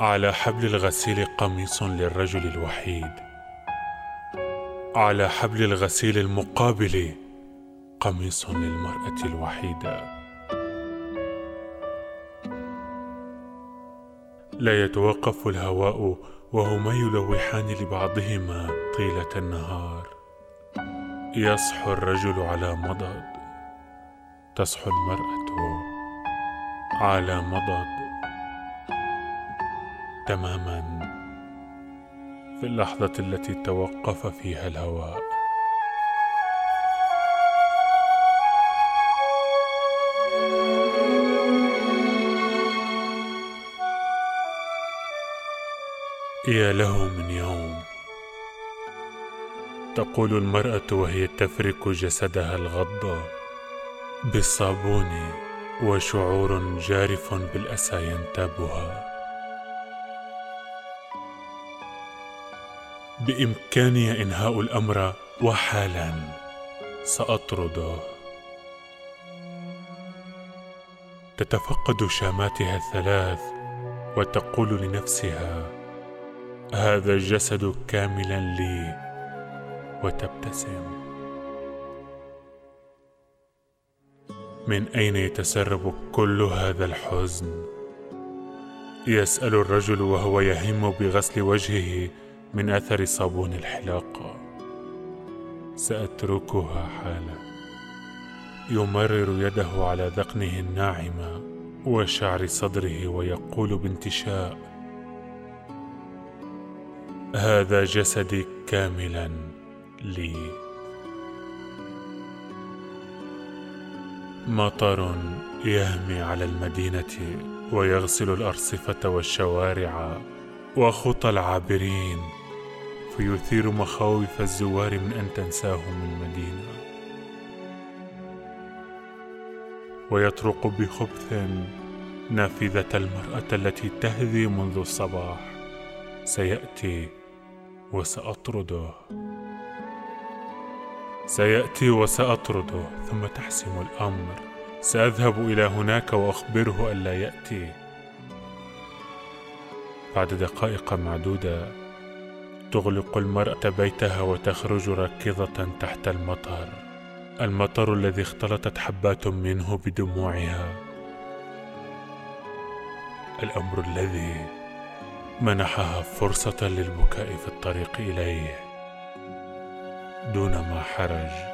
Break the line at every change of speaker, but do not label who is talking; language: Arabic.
على حبل الغسيل قميص للرجل الوحيد. على حبل الغسيل المقابل قميص للمرأة الوحيدة. لا يتوقف الهواء وهما يلوحان لبعضهما طيلة النهار. يصحو الرجل على مضض. تصحو المرأة على مضض. تماما في اللحظة التي توقف فيها الهواء. يا له من يوم تقول المرأة وهي تفرك جسدها الغض بالصابون وشعور جارف بالأسى ينتابها. بإمكاني إنهاء الأمر وحالا. سأطرده. تتفقد شاماتها الثلاث وتقول لنفسها هذا الجسد كاملا لي. وتبتسم. من أين يتسرب كل هذا الحزن؟ يسأل الرجل وهو يهم بغسل وجهه من أثر صابون الحلاقه سأتركها حاله يمرر يده على ذقنه الناعمه وشعر صدره ويقول بانتشاء هذا جسدي كاملا لي. مطر يهمي على المدينة ويغسل الأرصفة والشوارع وخطى العابرين فيثير مخاوف الزوار من أن تنساهم المدينة ويطرق بخبث نافذة المرأة التي تهذي منذ الصباح. سيأتي وسأطرده. سيأتي وسأطرده ثم تحسم الأمر. سأذهب إلى هناك وأخبره ألا يأتي. بعد دقائق معدودة تغلق المرأة بيتها وتخرج راكضة تحت المطر. المطر الذي اختلطت حبات منه بدموعها. الأمر الذي منحها فرصة للبكاء في الطريق إليه. دون ما حرج.